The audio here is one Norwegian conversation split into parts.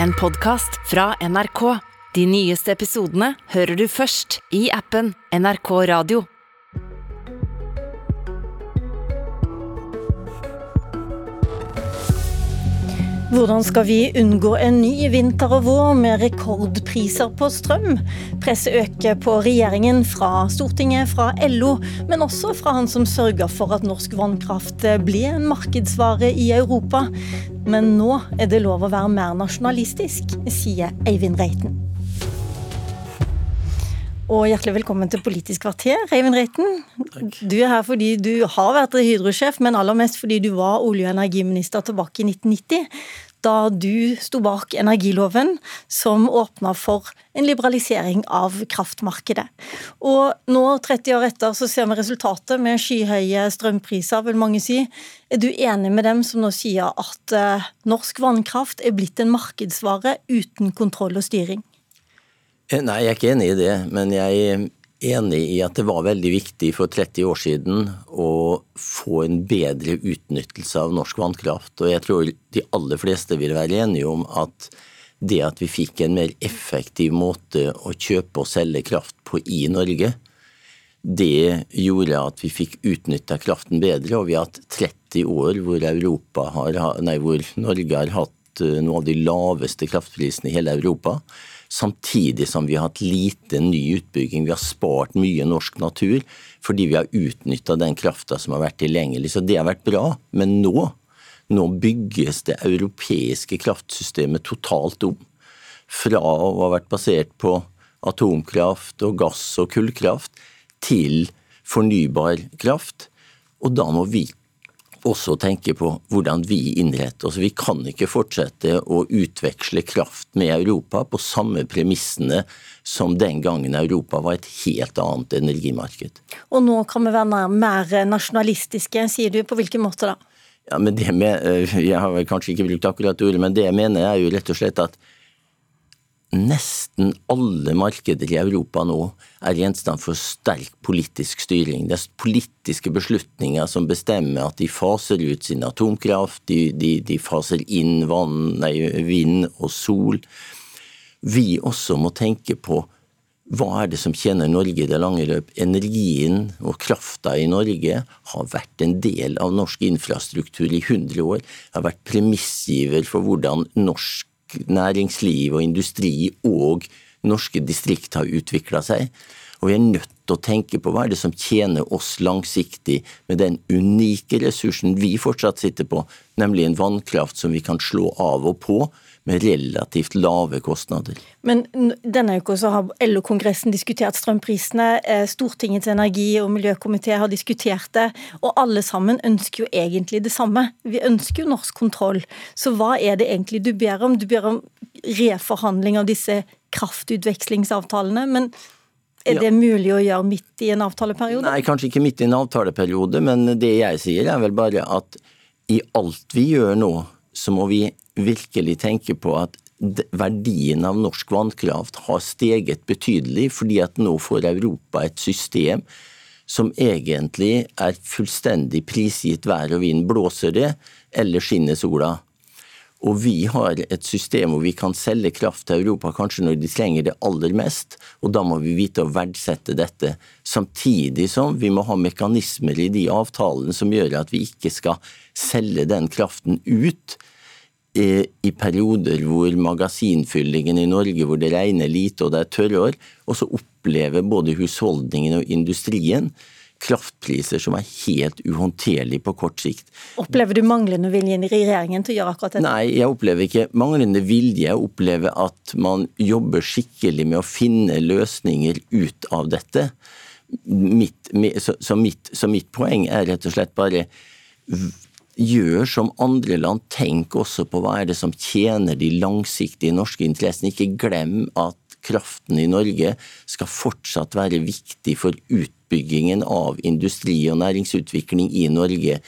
en podkast fra NRK. De nyeste episodene hører du først i appen NRK Radio. Hvordan skal vi unngå en ny vinter og vår med rekordpriser på strøm? Presset øker på regjeringen fra Stortinget, fra LO, men også fra han som sørger for at norsk vannkraft ble en markedsvare i Europa. Men nå er det lov å være mer nasjonalistisk, sier Eivind Reiten. Og hjertelig velkommen til Politisk kvarter, Eivind Reiten. Takk. Du er her fordi du har vært Hydro-sjef, men aller mest fordi du var olje- og energiminister tilbake i 1990. Da du sto bak energiloven som åpna for en liberalisering av kraftmarkedet. Og nå, 30 år etter, så ser vi resultatet med skyhøye strømpriser, vil mange si. Er du enig med dem som nå sier at eh, norsk vannkraft er blitt en markedsvare uten kontroll og styring? Eh, Nei, jeg er ikke enig i det, men jeg enig i at det var veldig viktig for 30 år siden å få en bedre utnyttelse av norsk vannkraft. Og jeg tror de aller fleste vil være enige om at det at vi fikk en mer effektiv måte å kjøpe og selge kraft på i Norge, det gjorde at vi fikk utnytta kraften bedre, og vi har hatt 30 år hvor, har, nei, hvor Norge har hatt noen av de laveste kraftprisene i hele Europa. Samtidig som vi har hatt lite ny utbygging. Vi har spart mye norsk natur fordi vi har utnytta den krafta som har vært tilgjengelig. Så det har vært bra. Men nå, nå bygges det europeiske kraftsystemet totalt om. Fra å ha vært basert på atomkraft og gass og kullkraft til fornybar kraft. Og da må vi også tenke på hvordan vi innretter oss. Vi kan ikke fortsette å utveksle kraft med Europa på samme premissene som den gangen Europa var et helt annet energimarked. Og nå kan vi være mer nasjonalistiske, sier du. På hvilken måte da? Ja, men det med, eh, Jeg har kanskje ikke brukt akkurat ordet, men det jeg mener er jo rett og slett at nesten alle markeder i Europa nå er gjenstand for sterk politisk styring. Det er politiske beslutninger som bestemmer at de faser ut sin atomkraft, de, de, de faser inn vann, nei, vind og sol. Vi også må tenke på hva er det som tjener Norge i det lange løp? Energien og krafta i Norge har vært en del av norsk infrastruktur i 100 år. Har vært premissgiver for hvordan norsk næringsliv og industri og norske distrikt har utvikla seg. Og vi er nødt til å tenke på hva er det som tjener oss langsiktig med den unike ressursen vi fortsatt sitter på, nemlig en vannkraft som vi kan slå av og på med relativt lave kostnader. Men denne uka så har LO-kongressen diskutert strømprisene, eh, Stortingets energi- og miljøkomité har diskutert det, og alle sammen ønsker jo egentlig det samme. Vi ønsker jo norsk kontroll. Så hva er det egentlig du ber om? Du ber om reforhandling av disse kraftutvekslingsavtalene, men er det mulig å gjøre midt i en avtaleperiode? Nei, kanskje ikke midt i en avtaleperiode, men det jeg sier er vel bare at i alt vi gjør nå, så må vi virkelig tenke på at verdien av norsk vannkraft har steget betydelig, fordi at nå får Europa et system som egentlig er fullstendig prisgitt vær og vind. Blåser det, eller skinner sola? Og vi har et system hvor vi kan selge kraft til Europa kanskje når de trenger det aller mest, og da må vi vite å verdsette dette. Samtidig som vi må ha mekanismer i de avtalene som gjør at vi ikke skal selge den kraften ut i perioder hvor magasinfyllingen i Norge, hvor det regner lite og det er tørrår, og så opplever både husholdningen og industrien kraftpriser som er helt uhåndterlige på kort sikt. Opplever du manglende vilje i regjeringen til å gjøre akkurat dette? Nei, jeg opplever ikke manglende vilje. Jeg opplever at man jobber skikkelig med å finne løsninger ut av dette. Mitt, så, så, mitt, så mitt poeng er rett og slett bare gjør som andre land, tenk også på hva er det som tjener de langsiktige norske interessene. Ikke glem at kraften i Norge skal fortsatt være viktig for utbyggingen av industri og næringsutvikling i Norge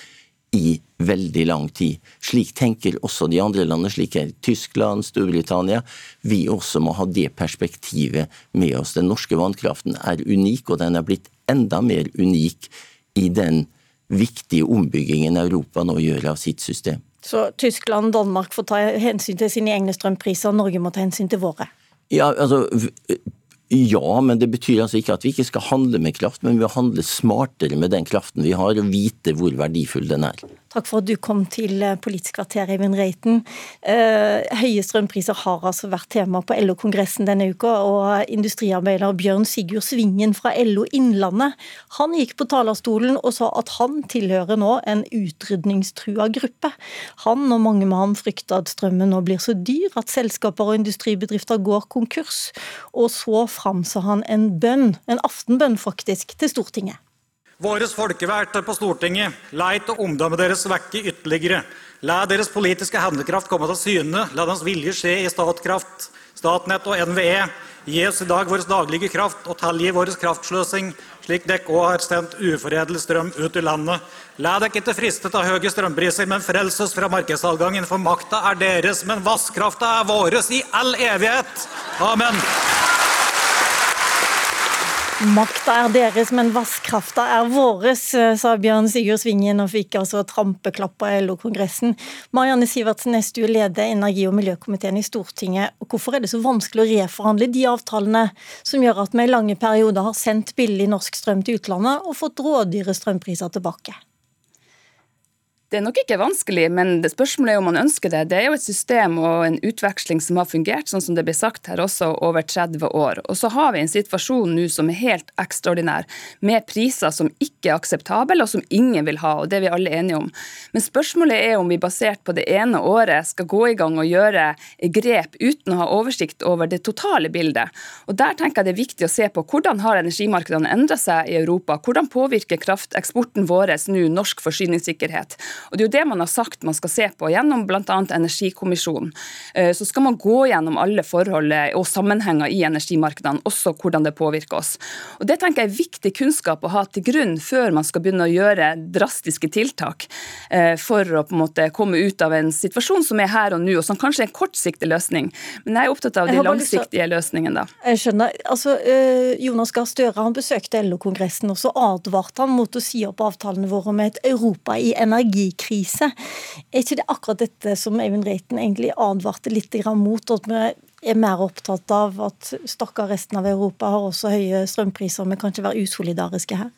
i veldig lang tid. Slik tenker også de andre landene, slik er Tyskland, Storbritannia. Vi også må ha det perspektivet med oss. Den norske vannkraften er unik, og den er blitt enda mer unik i den viktige ombyggingen Europa nå gjør av sitt system. Så Tyskland og Danmark får ta hensyn til sine egne strømpriser, og Norge må ta hensyn til våre? Ja, altså ja, men det betyr altså ikke at vi ikke skal handle med kraft, men vi må handle smartere med den kraften vi har, og vite hvor verdifull den er. Takk for at du kom til eh, Politisk kvarter, Eivind Reiten. Eh, høye strømpriser har altså vært tema på LO-kongressen denne uka, og industriarbeider Bjørn Sigurd Svingen fra LO Innlandet han gikk på talerstolen og sa at han tilhører nå en utrydningstrua gruppe. Han og mange med ham frykter at strømmen nå blir så dyr at selskaper og industribedrifter går konkurs. Og så framsa han en bønn, en aftenbønn faktisk, til Stortinget. Våre folkevalgte på Stortinget, leit og omdømmet deres svekke ytterligere. La deres politiske handlekraft komme til syne. La deres vilje skje i Statkraft, Statnett og NVE. Gi oss i dag vår daglige kraft, og tilgi vår kraftsløsing, slik dere òg har sendt uforedlet strøm ut i landet. La dere ikke friste av høye strømpriser, men frels oss fra markedsadgangen, for makta er deres, men vannkrafta er våres i all evighet. Amen. Makta er deres, men vannkrafta er våres, eh, sa Bjørn Sigurd Svingen og fikk altså trampeklapp på LO-kongressen. Marianne Sivertsen Næstu leder energi- og miljøkomiteen i Stortinget. og Hvorfor er det så vanskelig å reforhandle de avtalene som gjør at vi i lange perioder har sendt billig norsk strøm til utlandet og fått rådyre strømpriser tilbake? Det er nok ikke vanskelig, men det spørsmålet er om man ønsker det. Det er jo et system og en utveksling som har fungert, sånn som det ble sagt her også, over 30 år. Og så har vi en situasjon nå som er helt ekstraordinær, med priser som ikke er akseptable, og som ingen vil ha, og det er vi alle enige om. Men spørsmålet er om vi basert på det ene året skal gå i gang og gjøre grep uten å ha oversikt over det totale bildet. Og der tenker jeg det er viktig å se på hvordan har energimarkedene endra seg i Europa? Hvordan påvirker krafteksporten vår nå norsk forsyningssikkerhet? Og Det er jo det man har sagt man skal se på gjennom bl.a. Energikommisjonen. Eh, så skal man gå gjennom alle forhold og sammenhenger i energimarkedene, også hvordan det påvirker oss. Og Det tenker jeg er viktig kunnskap å ha til grunn før man skal begynne å gjøre drastiske tiltak eh, for å på en måte komme ut av en situasjon som er her og nå, og som kanskje er en kortsiktig løsning. Men jeg er opptatt av de langsiktige løsningene. da. Jeg skjønner. Altså, eh, Jonas Gahr Støre han besøkte LO-kongressen, og så advarte han mot å si opp avtalene våre med et Europa i energi energikrise. Er ikke det akkurat dette som Eivind Reiten egentlig advarte litt mot? at vi er mer opptatt av at stakkar resten av Europa har også høye strømpriser, men kan ikke være usolidariske her?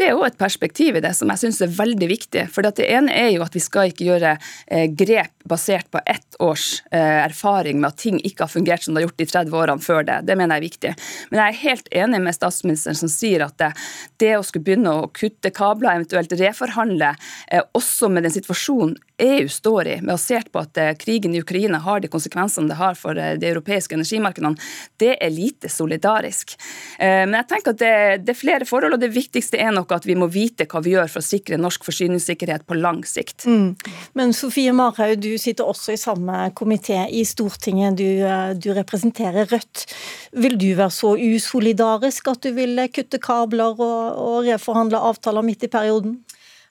Det er òg et perspektiv i det som jeg syns er veldig viktig. For det ene er jo at vi skal ikke gjøre eh, grep basert på ett års eh, erfaring med at ting ikke har fungert som det har gjort de 30 årene før det. Det mener jeg er viktig. Men jeg er helt enig med statsministeren som sier at det, det å skulle begynne å kutte kabler, eventuelt reforhandle, eh, også med den situasjonen EU står i, med å se på at krigen i Ukraina har de konsekvensene det har for de europeiske energimarkedene, det er lite solidarisk. Men jeg tenker at det, det er flere forhold, og det viktigste er nok at vi må vite hva vi gjør for å sikre norsk forsyningssikkerhet på lang sikt. Mm. Men Sofie Marhaug, du sitter også i samme komité i Stortinget. Du, eh, du, representerer Rødt. Vil du være så usolidarisk at du vil kutte kabler og, og reforhandle avtaler midt i perioden?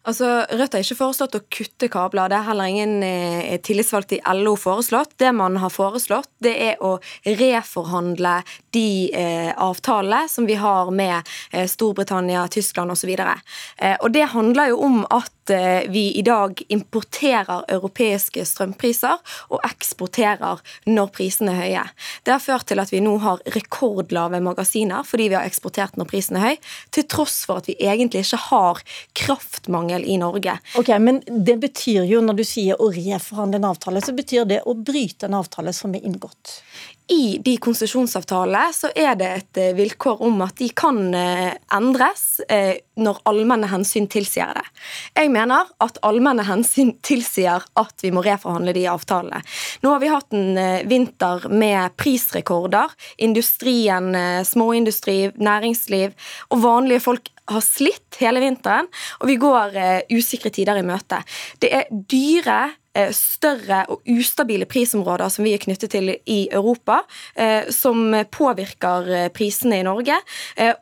Altså, Rødt har ikke foreslått å kutte kabler. Det er heller ingen eh, tillitsvalgte i LO foreslått. Det man har foreslått, det er å reforhandle de eh, avtalene som vi har med eh, Storbritannia, Tyskland osv. Eh, og det handler jo om at Eh, vi i dag importerer europeiske strømpriser og eksporterer når prisene er høye. Det har ført til at vi nå har rekordlave magasiner fordi vi har eksportert når prisen er høy, til tross for at vi egentlig ikke har kraftmangel i Norge. Ok, Men det betyr jo, når du sier å reforhandle en avtale, så betyr det å bryte en avtale som er inngått? I de konsesjonsavtalene så er det et eh, vilkår om at de kan eh, endres når allmenne hensyn tilsier det. Jeg mener at allmenne hensyn tilsier at vi må reforhandle de avtalene. Nå har vi hatt en eh, vinter med prisrekorder. Industrien, eh, småindustri, næringsliv og vanlige folk har slitt hele vinteren, og vi går uh, usikre tider i møte. Det er dyre Eh, større og ustabile prisområder som vi er knyttet til i Europa, eh, som påvirker eh, prisene i Norge.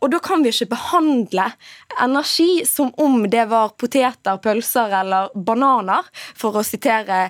Og da kan vi ikke behandle energi som om det var poteter, pølser eller bananer, for å sitere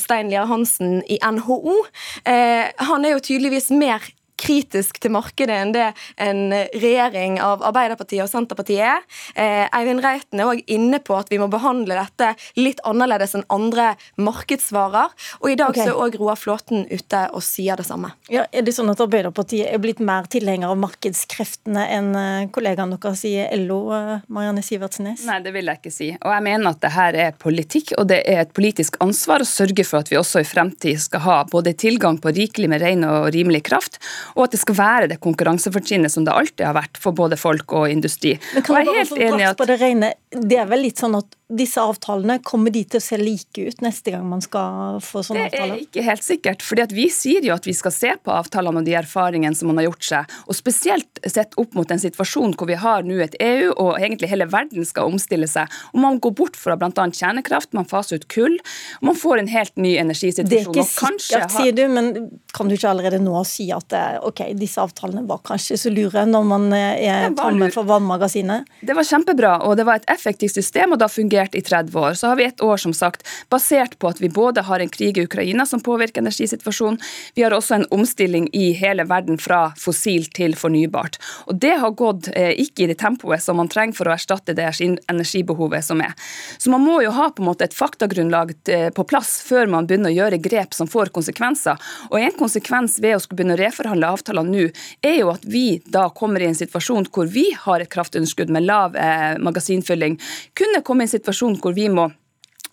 Stein Lier Hansen i NHO. Han er jo tydeligvis mer kritisk til markedet enn det en regjering av Arbeiderpartiet og Senterpartiet er. Eh, Eivind Reiten er òg inne på at vi må behandle dette litt annerledes enn andre markedsvarer. Og i dag okay. så er òg Roar Flåten ute og sier det samme. Ja, Er det sånn at Arbeiderpartiet er blitt mer tilhenger av markedskreftene enn eh, kollegaene deres i LO, eh, Marianne Sivertsenes? Nei, det vil jeg ikke si. Og jeg mener at det her er politikk, og det er et politisk ansvar å sørge for at vi også i fremtid skal ha både tilgang på rikelig med ren og rimelig kraft, og at det skal være det konkurransefortrinnet som det alltid har vært for både folk og industri. Men kan jeg bare enig at... på det rene, det er vel litt sånn at disse avtalene, kommer de til å se like ut neste gang man skal få sånne avtaler? Det er ikke helt sikkert. fordi Vi sier jo at vi skal se på avtalene og de erfaringene som man har gjort seg. og Spesielt sett opp mot en situasjon hvor vi har nå et EU og egentlig hele verden skal omstille seg. og Man går bort fra bl.a. kjernekraft, man faser ut kull, og man får en helt ny energisituasjon. Det er ikke sikkert, sier du, men kan du ikke allerede nå si at ok, disse avtalene var kanskje så lure når man er tomme for vannmagasinet? Det var kjempebra, og det var et effektivt system, og da fungerte fungert i 30 år. Så har vi et år som sagt, basert på at vi både har en krig i Ukraina som påvirker energisituasjonen, vi har også en omstilling i hele verden fra fossil til fornybart. Og Det har gått eh, ikke i det tempoet som man trenger for å erstatte det energibehovet som er. Så man må jo ha på en måte et faktagrunnlag eh, på plass før man begynner å gjøre grep som får konsekvenser. Og En konsekvens ved å skulle begynne å reforhandle avtaler nå, er jo at vi da kommer i en situasjon hvor vi har et kraftunderskudd med lav eh, magasinfylling, kunne komme i en situasjon situasjon hvor vi må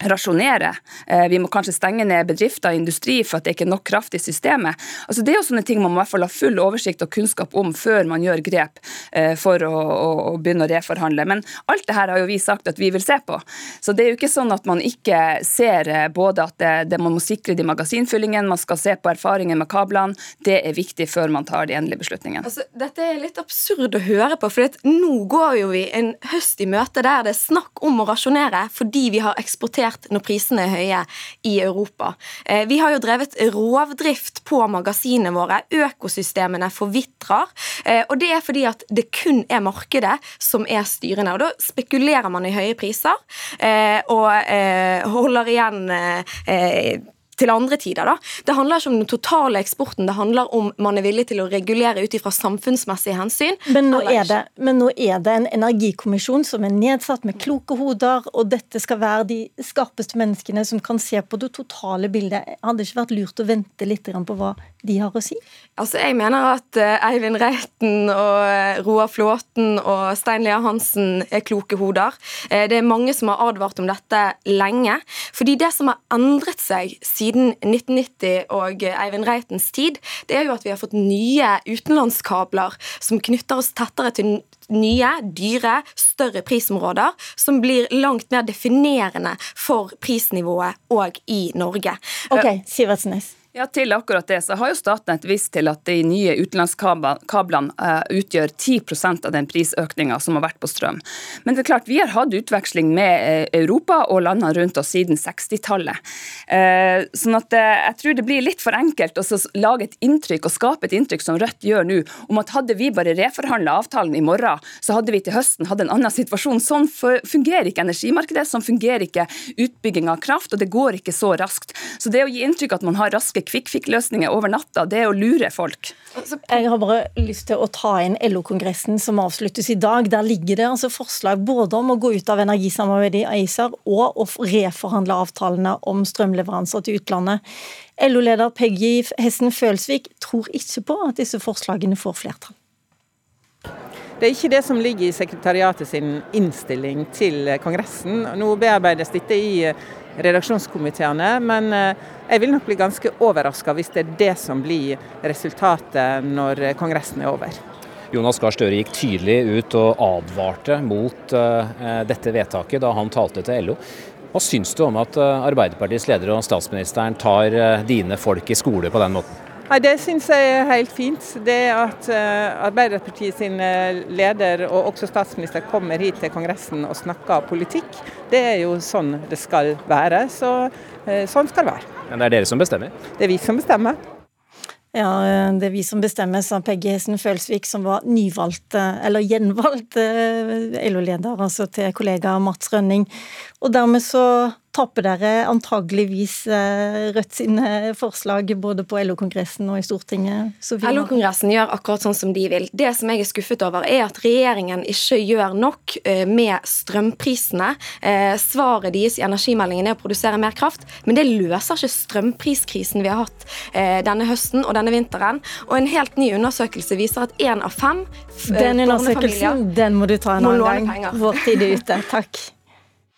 rasjonere. Eh, vi må kanskje stenge ned bedrifter og industri for at det ikke er nok kraft i systemet. Altså Det er jo sånne ting man må i hvert fall ha full oversikt og kunnskap om før man gjør grep eh, for å, å begynne å reforhandle. Men alt det her har jo vi sagt at vi vil se på. Så det er jo ikke sånn at man ikke ser eh, både at det, det man må sikre de magasinfyllingene, man skal se på erfaringen med kablene. Det er viktig før man tar de endelige beslutningene. Altså, dette er litt absurd å høre på, for nå går jo vi en høst i møte der det er snakk om å rasjonere fordi vi har eksportert eksportert når prisene er høye i Europa. Eh, vi har jo drevet rovdrift på magasinene våre. Økosystemene forvitrer. Eh, og det er fordi at det kun er markedet som er styrende. Og da spekulerer man i høye priser eh, og holder igjen til andre tider. Da. Det handler ikke om den totale eksporten, det handler om man er villig til å regulere ut ifra samfunnsmessige hensyn. Men nå, er det, men nå er det en energikommisjon som er nedsatt med kloke hoder, og dette skal være de skarpeste menneskene som kan se på det totale bildet. Hadde det ikke vært lurt å vente litt på hva de har å si? Altså, Jeg mener at eh, Eivind Reiten og eh, Roar Flåten og Stein Lea Hansen er kloke hoder. Eh, det er mange som har advart om dette lenge. Fordi det som har endret seg siden siden 1990 og Eivind Reitens tid, det er jo at vi har fått nye utenlandskabler som knytter oss tettere til nye, dyre, større prisområder, som blir langt mer definerende for prisnivået òg i Norge. Ok, Sivertsenes. Ja, Til akkurat det så har jo Statnett vist til at de nye utenlandskablene uh, utgjør 10% av den prisøkninga som har vært på strøm. Men det er klart, vi har hatt utveksling med uh, Europa og landene rundt oss siden 60-tallet. Uh, sånn at jeg tror det blir litt for enkelt å lage et inntrykk og skape et inntrykk som Rødt gjør nå, om at hadde vi bare reforhandla avtalen i morgen, så hadde vi til høsten hatt en annen situasjon. Sånn fungerer ikke energimarkedet, sånn fungerer ikke utbygging av kraft, og det går ikke så raskt. Så det å gi inntrykk at man har raske kvikk-fikk-løsninger over natta. Det er å lure folk. Jeg har bare lyst til å ta inn LO-kongressen som avsluttes i dag. Der ligger det altså forslag både om å gå ut av energisamarbeidet i ACER og å reforhandle avtalene om strømleveranser til utlandet. LO-leder Peggy Hessen Følsvik tror ikke på at disse forslagene får flertall. Det er ikke det som ligger i sekretariatet sin innstilling til Kongressen. Nå bearbeides dette i redaksjonskomiteene, men eh, jeg vil nok bli ganske overraska hvis det er det som blir resultatet når Kongressen er over. Jonas Gahr Støre gikk tydelig ut og advarte mot uh, dette vedtaket da han talte til LO. Hva syns du om at Arbeiderpartiets leder og statsministeren tar dine folk i skole på den måten? Nei, Det syns jeg er helt fint. Det at uh, Arbeiderpartiet sin leder og også statsminister kommer hit til Kongressen og snakker politikk, det er jo sånn det skal være. Så uh, sånn skal det være. Men det er dere som bestemmer? Det er vi som bestemmer. Ja, det er vi som bestemmer, sa Peggy Hessen Følsvik, som var nyvalgt, eller gjenvalgt LO-leder, altså til kollega Mats Rønning. Og dermed så tapper dere antageligvis eh, Rødt sine forslag både på LO-kongressen og i Stortinget. LO-kongressen gjør akkurat sånn som de vil. Det som jeg er skuffet over, er at regjeringen ikke gjør nok eh, med strømprisene. Eh, svaret deres i energimeldingen er å produsere mer kraft, men det løser ikke strømpriskrisen vi har hatt denne høsten og denne vinteren. Og en helt ny undersøkelse viser at én av fem Den undersøkelsen den må du ta en annen gang. Vår tid er ute. Takk.